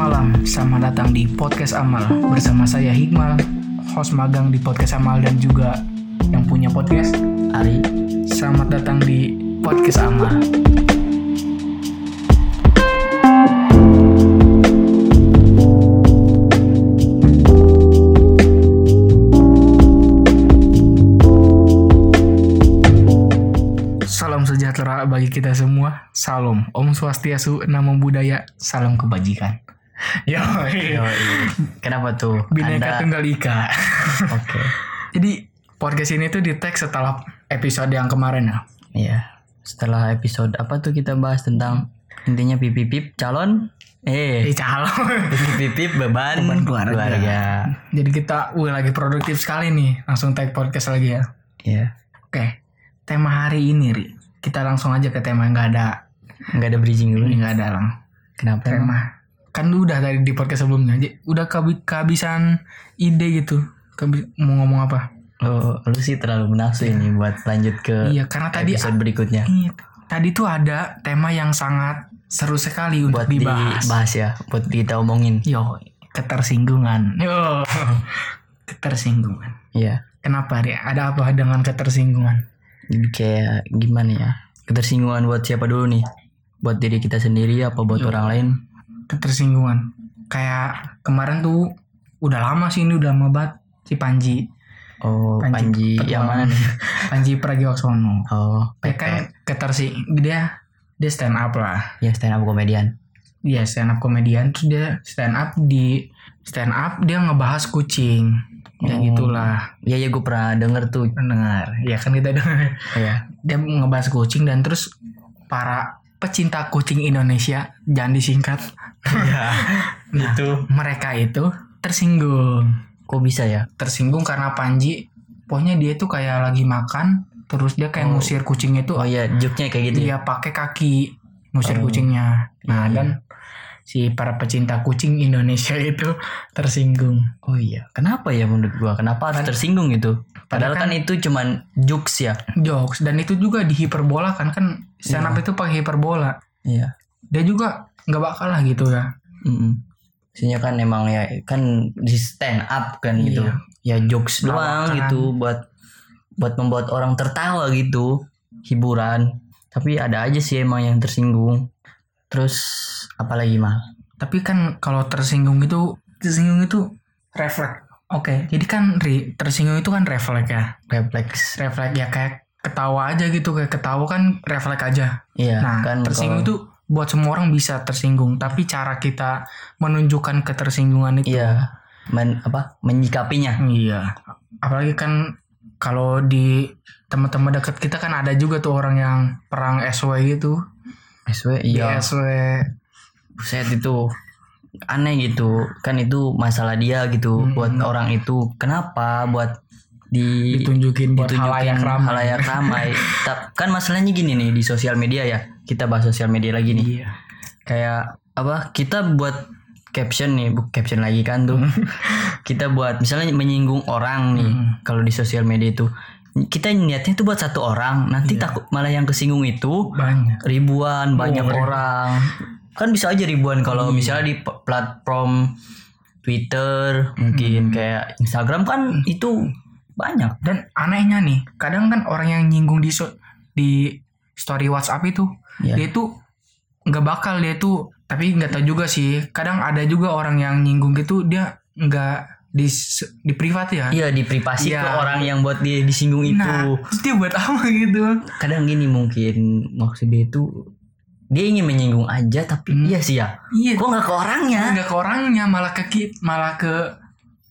malam, selamat datang di Podcast Amal. Bersama saya Hikmal, host magang di Podcast Amal Dan juga yang punya podcast. Ari. Selamat datang di Podcast Amal. Salam sejahtera bagi kita semua. Salam Om Swastiastu, Namo Buddhaya, Salam Kebajikan Yo. Kenapa tuh? Bineka Anda- Tunggal Ika Oke Jadi podcast ini tuh di tag setelah episode yang kemarin ya. Iya Setelah episode apa tuh kita bahas tentang Intinya pipip calon Eh Eh calon. pipip beban, Beban keluarga. Jadi kita wih lagi produktif sekali nih. Langsung tag podcast lagi ya. Iya Oke. Tema hari ini Ri. Kita langsung aja ke tema yang nggak ada. Nggak ada bridging dulu nih nggak ada lang. Kenapa? Tema. Kan udah tadi di podcast sebelumnya. Udah kehabi- kehabisan ide gitu. Kehabi- mau ngomong apa? Lu, lu sih terlalu menafsu ini buat lanjut ke Iya karena tadi episode berikutnya Iya, tadi tuh ada tema yang sangat seru sekali untuk Buat dibahas. dibahas ya Buat kita omongin Yo, ketersinggungan. Yo, ketersinggungan. Iya Kenapa Ri? Ada apa dengan ketersinggungan? Jadi kayak gimana ya Ketersinggungan buat siapa dulu nih Buat diri kita sendiri apa buat Iya. orang lain Ketersinggungan. Kayak kemarin tuh udah lama sih ini udah banget si Panji. Oh Panji Panji, yang mana nih Panji Pragiwaksono. Oh Pepe kan ketersing dia dia stand up lah. Ya stand up komedian Dia stand up komedian terus dia stand up di stand up dia ngebahas kucing. Ya Oh. gitulah. Iya ya gue pernah denger tuh Dengar. Ya kan kita dengar. Iya dia ngebahas kucing dan terus para pecinta kucing Indonesia jangan disingkat. Iya Nah, Itu. mereka itu tersinggung. Kok bisa ya? Tersinggung karena Panji pokoknya dia tuh kayak lagi makan terus dia kayak Oh. ngusir kucing itu. Oh iya joknya kayak gitu ya? Dia pakai kaki ngusir Oh. kucingnya. Nah Iya, dan si para pecinta kucing Indonesia itu tersinggung. Oh iya Kenapa ya menurut gua? Kenapa harus Kan- tersinggung gitu? Padahal Padahal kan itu cuman jokes ya. Jokes dan itu juga dihiperbola kan kan stand up itu pakai hiperbola. Iya. Dia juga nggak bakal lah gitu ya. Mm-mm. Maksudnya kan emang ya kan di stand up kan gitu. Iya. Ya jokes doang Lawakan. gitu Buat Buat membuat orang tertawa gitu. Hiburan. Tapi ada aja sih emang yang tersinggung Terus Apalagi mah Tapi kan kalau tersinggung itu tersinggung itu refleks. Oke, jadi kan ri, tersinggung itu kan refleks ya. Refleks Refleks ya kayak ketawa aja gitu kayak ketawa kan refleks aja. Iya Nah, kan tersinggung kalau- itu buat semua orang bisa tersinggung, tapi cara kita menunjukkan ketersinggungan itu Iya men, apa menyikapinya Iya. Apalagi kan kalau di teman-teman dekat kita kan ada juga tuh orang yang perang SW gitu. SW iya SW buset itu aneh gitu kan itu masalah dia gitu Hmm. buat orang itu kenapa buat di ditunjukin buat ditunjukin halayak ramai. halayak ramai. Kan masalahnya gini nih di sosial media ya kita bahas sosial media lagi nih Iya. kayak apa kita buat caption nih bu caption lagi kan tuh kita buat misalnya menyinggung orang nih Hmm. kalau di sosial media itu kita niatnya itu buat satu orang nanti Iya. takut malah yang kesinggung itu Banyak. ribuan banyak Oh, orang kan bisa aja ribuan kalau Iya. misalnya di platform Twitter mungkin Hmm. kayak Instagram kan itu banyak Dan anehnya nih, kadang kan orang yang nyinggung di so- di story WhatsApp itu, Iya. dia tuh nggak bakal dia tuh, tapi nggak tahu juga sih. Kadang ada juga orang yang nyinggung gitu, dia nggak di di privat ya. iya di privasi Iya. ke orang yang buat dia disinggung itu Nah, dia buat apa gitu? kadang gini mungkin maksud dia itu dia ingin menyinggung aja tapi Hmm. iya sih ya Iya, kok nggak ke orangnya nggak ke orangnya, malah ke kit, malah ke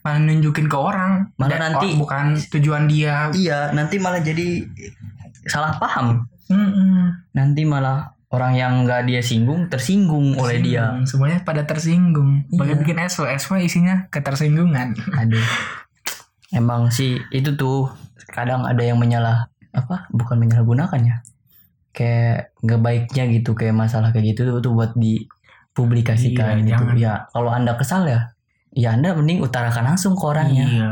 malah nunjukin ke orang. Malah Dan- nanti- oh, bukan tujuan dia. iya nanti malah jadi salah paham Mm-mm. nanti malah orang yang nggak dia singgung tersinggung oleh dia Tersinggung. Semuanya pada tersinggung. Bagi Iya. bikin SW, SW isinya ketersinggungan. Aduh. Emang sih itu tuh kadang ada yang menyalah apa? Bukan menyalahgunakan ya. Kayak nggak baiknya gitu kayak masalah kayak gitu tuh, tuh buat dipublikasikan Iya, gitu. jangan. Ya, kalau Anda kesal ya, ya Anda mending utarakan langsung ke orangnya. Iya.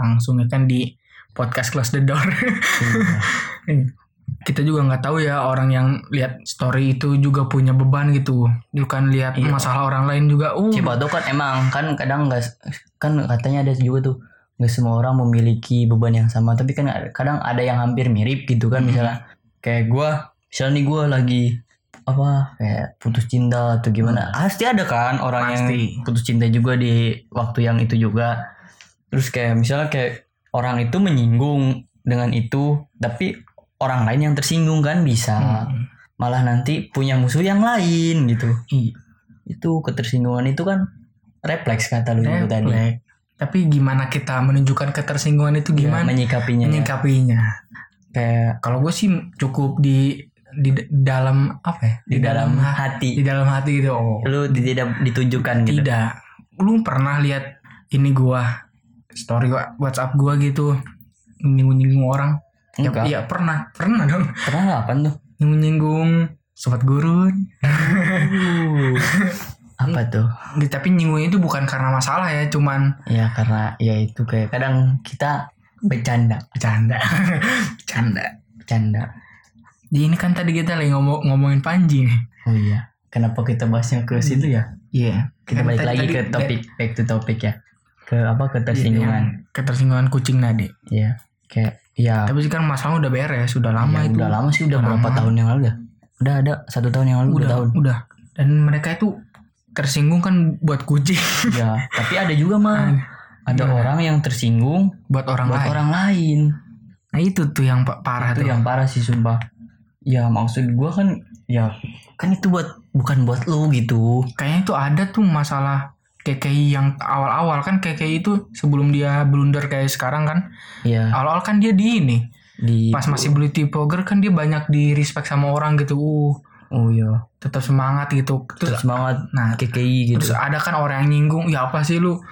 Langsung ya kan di podcast close the door. Iya. kita juga nggak tahu ya orang yang lihat story itu juga punya beban gitu bukan lihat Iya. masalah orang lain juga uh Siapa tahu kan emang kan kadang nggak kan katanya ada juga tuh nggak semua orang memiliki beban yang sama tapi kan ada- kadang ada yang hampir mirip gitu kan Hmm. misalnya kayak gua misalnya nih gua lagi apa kayak putus cinta atau gimana pasti ada kan orang yang Hmm. Pasti. putus cinta juga di waktu yang itu juga terus kayak misalnya kayak orang itu menyinggung dengan itu tapi orang lain yang tersinggung kan bisa. Hmm. malah nanti punya musuh yang lain gitu. Iya. itu ketersinggungan itu kan refleks kata lu itu tadi. Tapi gimana kita menunjukkan ketersinggungan itu Ya, gimana? menyikapinya. Ya. menyikapinya. Kayak kalau gue sih cukup di di dalam apa ya? Di dalam ha- hati. Di dalam hati gitu. Oh. Lu tidak ditunjukkan gitu. Tidak. Lu pernah lihat ini gua story WhatsApp gua gitu nyinggung-nyinggung orang? ya, Enggak. ya pernah pernah dong. Pernah apa tuh? Nyinggung-nyinggung sobat gurun. Apa tuh? Tapi nyinggungnya itu bukan karena masalah ya cuman ya karena ya itu kayak kadang kita bercanda. Bercanda. Bercanda. Bercanda. Jadi ini kan tadi kita lagi ngomong ngomongin Panji nih. Oh iya. Kenapa kita bahasnya ke situ ya? Iya. Kita Kan balik lagi tadi- ke topik back to topik ya. Ke apa? Ketersinggungan Iya, ketersinggungan kucing tadi. Ya kayak ya tapi sekarang masalah udah beres sudah lama ya, itu. udah lama sih udah Udah berapa lama. tahun yang lalu dah. Udah ada satu tahun yang lalu udah tahun. udah. Dan mereka itu tersinggung kan buat kucing. Ya tapi ada juga mah ada. Gimana? orang yang tersinggung buat orang buat lain. orang lain. Nah itu tuh yang pa- parah itu tuh. yang parah sih sumpah. Ya maksud gua kan ya kan itu buat bukan buat lu gitu. Kayaknya itu ada tuh masalah KKI yang awal-awal kan KKI itu sebelum dia blunder kayak sekarang kan. Ya awal-awal kan dia di ini di pas masih beauty blogger kan dia banyak di respect sama orang gitu. Uh oh iya. tetap semangat gitu. Terus terus semangat nah KKI gitu. terus ada kan orang yang nyinggung ya apa sih lu?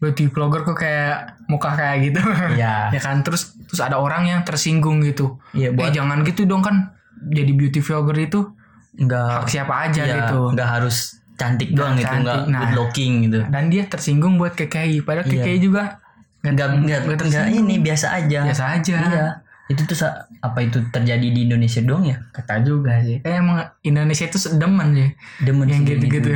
Beauty blogger kok kayak muka kayak gitu? Ya ya kan? Terus terus ada orang yang tersinggung gitu. Ya eh buat jangan gitu dong kan jadi beauty vlogger itu nggak hak siapa aja ya, gitu. nggak harus cantik doang Nggak gitu nggak cantik, nah. good looking gitu. dan dia tersinggung buat KKI padahal Iya. KKI juga nggak nggak nggak ini biasa aja. Biasa aja. Iya. Itu tuh apa itu terjadi di Indonesia doang ya? Kata juga sih. Kayak emang Indonesia itu demen sih. Demen yang gitu-gitu.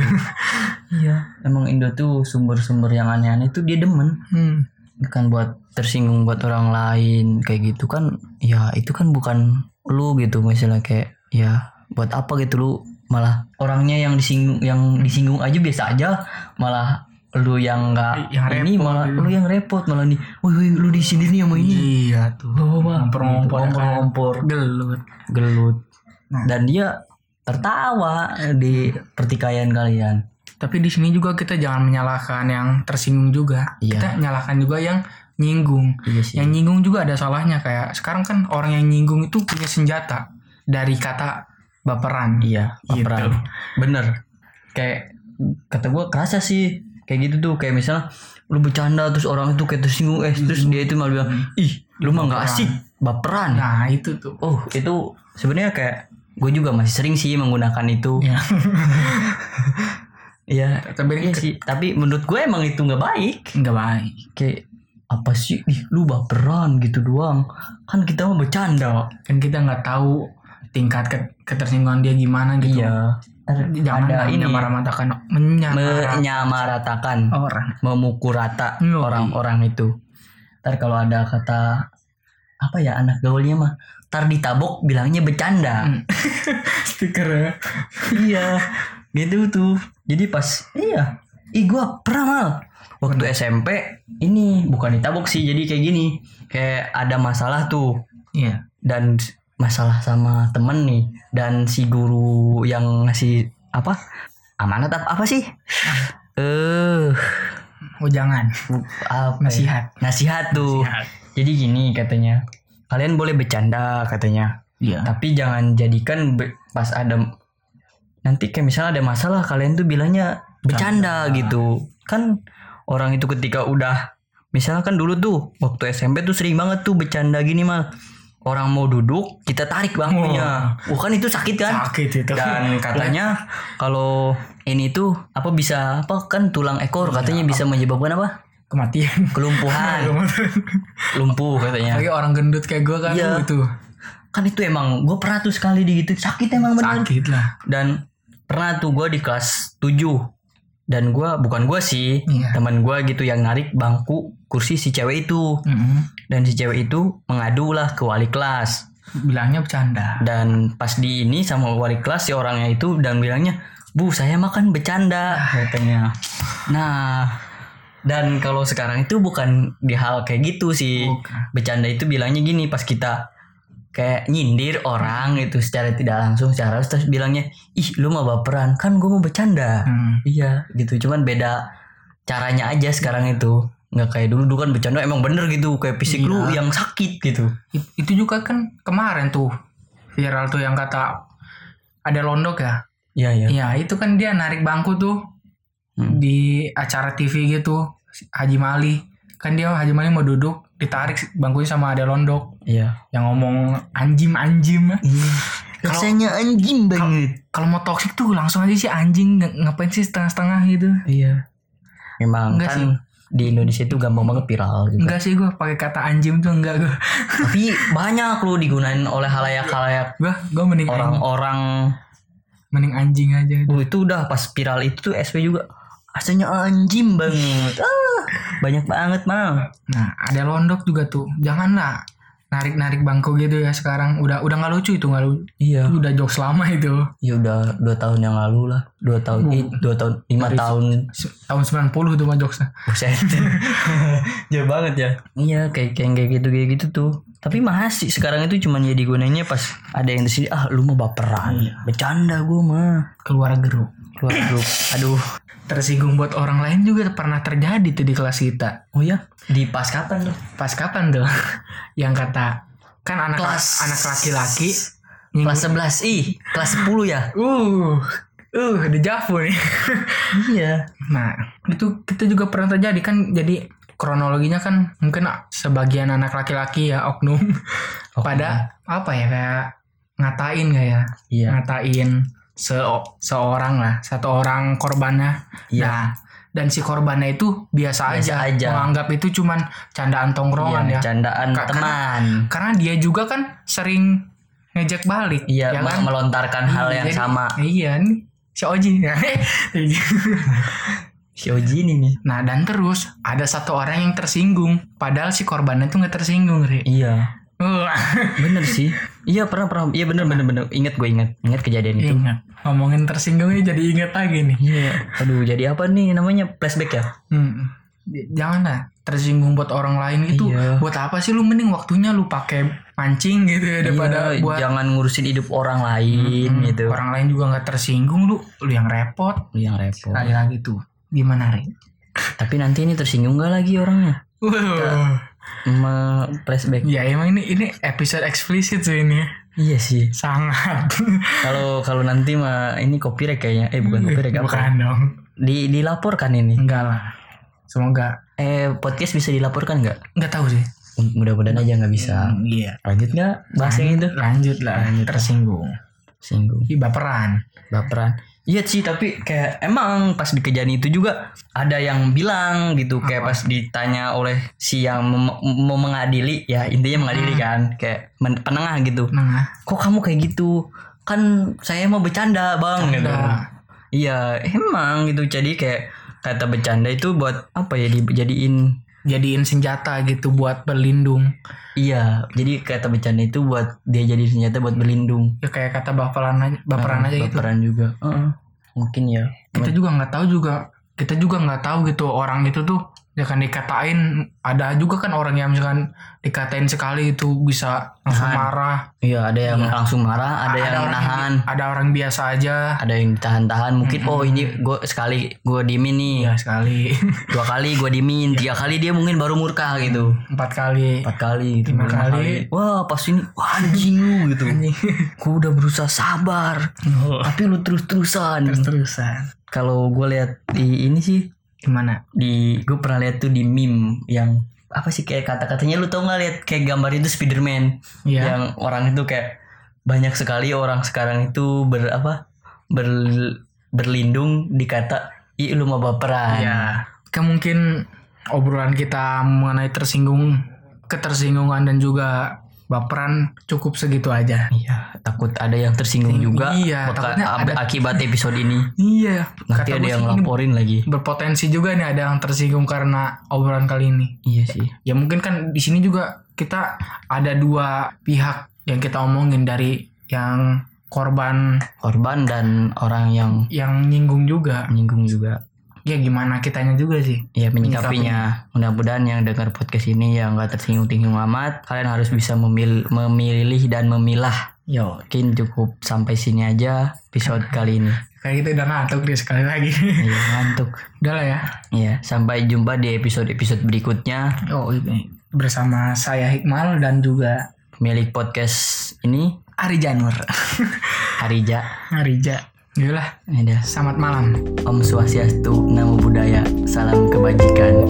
iya. Emang Indo tuh sumber-sumber yang aneh-aneh tuh dia demen. Hmm. bukan buat tersinggung buat orang lain kayak gitu kan. Ya itu kan bukan lu gitu misalnya kayak ya buat apa gitu lu malah orangnya yang disinggung yang disinggung aja biasa aja. Malah lu yang nggak ini repot malah gitu. lu yang repot malah nih woi woi lu di sini nih sama ini. Iya tuh. Oh, ya. Kan. Ngompor-ngompor. gelut. Gelut. Nah. dan dia tertawa di pertikaian kalian. Tapi di sini juga kita jangan menyalahkan yang tersinggung juga. Iya. kita nyalahkan juga yang nyinggung. Iya sih. Yang nyinggung juga ada salahnya kayak sekarang kan orang yang nyinggung itu punya senjata. Dari kata baperan Iya, Gitu. baperan. Bener. Kayak kata gue kerasa sih kayak gitu tuh. Kayak misal lu bercanda terus orang itu kayak tersinggung eh terus dia itu malah bilang ih lu mah nggak asik baperan. Nah itu tuh. Oh itu sebenarnya kayak gue juga masih sering sih menggunakan itu. Ya Iya tapi iya sih. Tapi menurut gue emang itu nggak baik. Nggak baik. Kayak apa sih? Ih lu baperan gitu doang. Kan kita mah bercanda kan kita nggak tahu tingkat ke- ketersinggungan dia gimana gitu. Iya. Jangan ada ini. menyamaratakan menyamaratakan. Orang. Memukul rata orang-orang itu. Ntar kalau ada kata apa ya anak gaulnya mah, ntar ditabok bilangnya bercanda. Hmm. stiker ya. Iya, gitu tuh. Jadi pas iya, ih gua pernah mal. Waktu SMP ini bukan ditabok sih, jadi kayak gini, kayak ada masalah tuh. Iya. Dan masalah sama temen nih dan si guru yang ngasih apa? Amanat apa, apa sih? Eh, oh jangan apa ya? nasihat. Nasihat tuh. Jadi gini katanya kalian boleh bercanda katanya. Iya. Tapi jangan jadikan pas ada nanti kayak misalnya ada masalah kalian tuh bilangnya bercanda gitu. Kan orang itu ketika udah misalnya kan dulu tuh waktu SMP tuh sering banget tuh bercanda gini mal orang mau duduk kita tarik bangkunya. Wah kan itu sakit kan? Sakit itu. Dan katanya kalau ini tuh apa bisa apa kan tulang ekor katanya bisa menyebabkan apa? Kematian. Kelumpuhan. Lumpuh katanya. Lagi orang gendut kayak gue kan Iya. itu kan itu emang gue pernah tuh sekali digituin. Sakit emang bener. Sakit lah. Dan pernah tuh gue di kelas 7 dan gue bukan gue sih Iya. teman gue gitu yang narik bangku kursi si cewek itu Mm-mm. dan si cewek itu mengadu lah ke wali kelas bilangnya bercanda dan pas di ini sama wali kelas si orangnya itu dan bilangnya bu saya makan bercanda katanya nah dan kalau sekarang itu bukan di hal kayak gitu sih Bukan. bercanda itu bilangnya gini pas kita kayak nyindir orang itu secara tidak langsung secara terus bilangnya ih lu mah baperan? Kan gue mau bercanda. Hmm. iya gitu. Cuman beda caranya aja sekarang itu. Nggak kayak dulu. Dulu kan bercanda emang bener gitu kayak fisik lu Iya. yang sakit gitu. It- itu juga kan kemarin tuh viral tuh yang kata ada londok ya? Iya iya. Iya itu kan dia narik bangku tuh Hmm. di acara TV gitu Haji Mali. Kan dia Haji Mali mau duduk ditarik bangkunya sama ada londok. Iya. Yang ngomong anjim anjim. Kalau- rasanya anjing banget. kalau mau toxic tuh langsung aja sih anjing Ng- ngapain sih setengah-setengah gitu. Iya. Emang Enggak kan sih. di Indonesia itu gampang banget viral juga. Enggak sih gue pakai kata anjim tuh enggak gue tapi banyak lu digunain oleh halayak-halayak gue gue mending anjing, orang-orang mending anjing aja. Oh, itu udah pas viral itu tuh SP juga rasanya anjing banget. Ah, banyak banget mal. Nah ada londok juga tuh. Janganlah narik narik bangku gitu ya sekarang. Udah udah nggak lucu itu nggak lucu iya. udah jokes lama itu. Ya udah dua tahun yang lalu lah. Dua tahun eh, dua tahun lima Dari- tahun. tahun 90 tuh mah jokesnya. Buset. Jauh banget ya. Iya kayak kayak kayak gitu kayak gitu tuh. Tapi masih sekarang itu cuman ya digunainnya pas ada yang di sini ah lu mau baperan. Bercanda gue mah. Keluar grup. Keluar grup. Aduh tersinggung buat orang lain juga pernah terjadi tuh di kelas kita. Oh ya di pas kapan tuh? Pas kapan tuh? Yang kata kan anak Kelas- anak laki-laki kelas 11 ih kelas 10 ya? Uh uh di Javu nih. Iya. Nah itu kita juga pernah terjadi kan jadi kronologinya kan mungkin sebagian anak laki-laki ya oknum. Pada apa ya kayak ngatain gak ya? Iya. Ngatain se seorang lah satu orang korbannya. Iya. nah dan si korbannya itu biasa, Biasa aja, aja. menganggap itu cuman candaan tongkrongan iya ya. candaan Ka- teman. karena dia juga kan sering ngejek balik iya ya kan? melontarkan hal yang Jadi- sama. iya nih si Oji. Si Oji ini nih. Nah dan terus ada satu orang yang tersinggung padahal si korbannya tuh nggak tersinggung Ri. iya bener sih. Iya pernah pernah. Iya bener bener bener. Ingat gue ingat. Ingat kejadian itu. Ingat. Ngomongin tersinggungnya jadi inget lagi nih. Iya. Aduh jadi apa nih? Namanya flashback ya? Hmm. Jangan lah. Tersinggung buat orang lain itu Iya. buat apa sih lu? Mending waktunya lu pakai mancing gitu ya daripada Iya, buat jangan ngurusin hidup orang lain Hmm, gitu. orang lain juga nggak tersinggung lu lu yang repot. Yang repot. Lagi lagi tuh gimana Ri? tapi nanti ini tersinggung gak lagi orangnya? Wow. Me flashback. Ya emang ini ini episode eksplisit sih ini. Iya sih. Sangat. Kalau kalau nanti mah ini copyright kayaknya. Eh bukan copyright apa? Bukan dong. Di dilaporkan ini. Enggak lah. Semoga. Eh podcast bisa dilaporkan nggak? Nggak tahu sih. Mudah-mudahan aja nggak bisa. Hmm, iya. Lanjut nggak? Bahas yang itu? lanjut lah. Tersinggung. Singgung Ih, baperan. Baperan iya sih tapi kayak emang pas di kejadian itu juga ada yang bilang gitu kayak pas ditanya oleh si yang mau mengadili ya intinya mengadili Hmm. kan kayak penengah gitu. Nah kok kamu kayak gitu? Kan saya mau bercanda bang gitu. Bercanda. iya emang gitu. Jadi kayak kata bercanda itu buat apa ya dijadiin jadiin senjata gitu buat berlindung. Iya jadi kata bercanda itu buat dia jadi senjata buat berlindung. Ya kayak kata baperan aja baperan Ah, aja gitu. baperan juga. Heeh. mungkin ya. Kita juga nggak tahu juga kita juga nggak tahu gitu orang itu tuh ya kan dikatain ada juga kan orang yang misalkan dikatain sekali itu bisa langsung Nahan. marah. Iya ada yang Iya. langsung marah ada, yang orang nahan. ada orang biasa aja. Ada yang ditahan-tahan mungkin Mm-mm. oh ini gue sekali gue diemin nih. Ya sekali. Dua kali gue diemin tiga kali dia mungkin baru murka gitu. Empat kali. Empat kali gitu, Lima lima kali. wah pas ini wah anjing lu gitu. Gue udah berusaha sabar Oh, tapi lu terus-terusan. Terus terusan kalau gue lihat di ini sih gimana? Di gue pernah lihat tuh di meme yang apa sih kayak kata-katanya lu tau nggak lihat kayak gambar itu Spiderman? Ya yang orang itu kayak banyak sekali orang sekarang itu ber apa ber, berlindung di kata ih lu mau baperan. Ya kan mungkin obrolan kita mengenai tersinggung ketersinggungan dan juga baperan cukup segitu aja. Iya, takut ada yang tersinggung juga. Iya, bakal takutnya ada- akibat episode ini. Iya. Nanti ada yang laporin lagi. berpotensi juga nih ada yang tersinggung karena obrolan kali ini. Iya sih. Ya mungkin kan di sini juga kita ada dua pihak yang kita omongin dari yang korban Korban dan orang yang yang nyinggung juga. menyinggung juga. Ya gimana kitanya juga sih. Ya menyikapinya. Mudah-mudahan yang dengar podcast ini yang gak tersinggung-tinggung amat, kalian harus bisa memil- memilih dan memilah. Yo, mungkin cukup sampai sini aja episode kali ini. Kayak kita udah ngantuk deh sekali lagi. Iya, ngantuk. udah lah ya. Iya, sampai jumpa di episode-episode berikutnya. Oh ini bersama saya Hikmal dan juga Milik podcast ini Ari Janur. Harija. Arija. Yaudah, Udah. selamat malam. Om Swastiastu, Namo Buddhaya, salam kebajikan.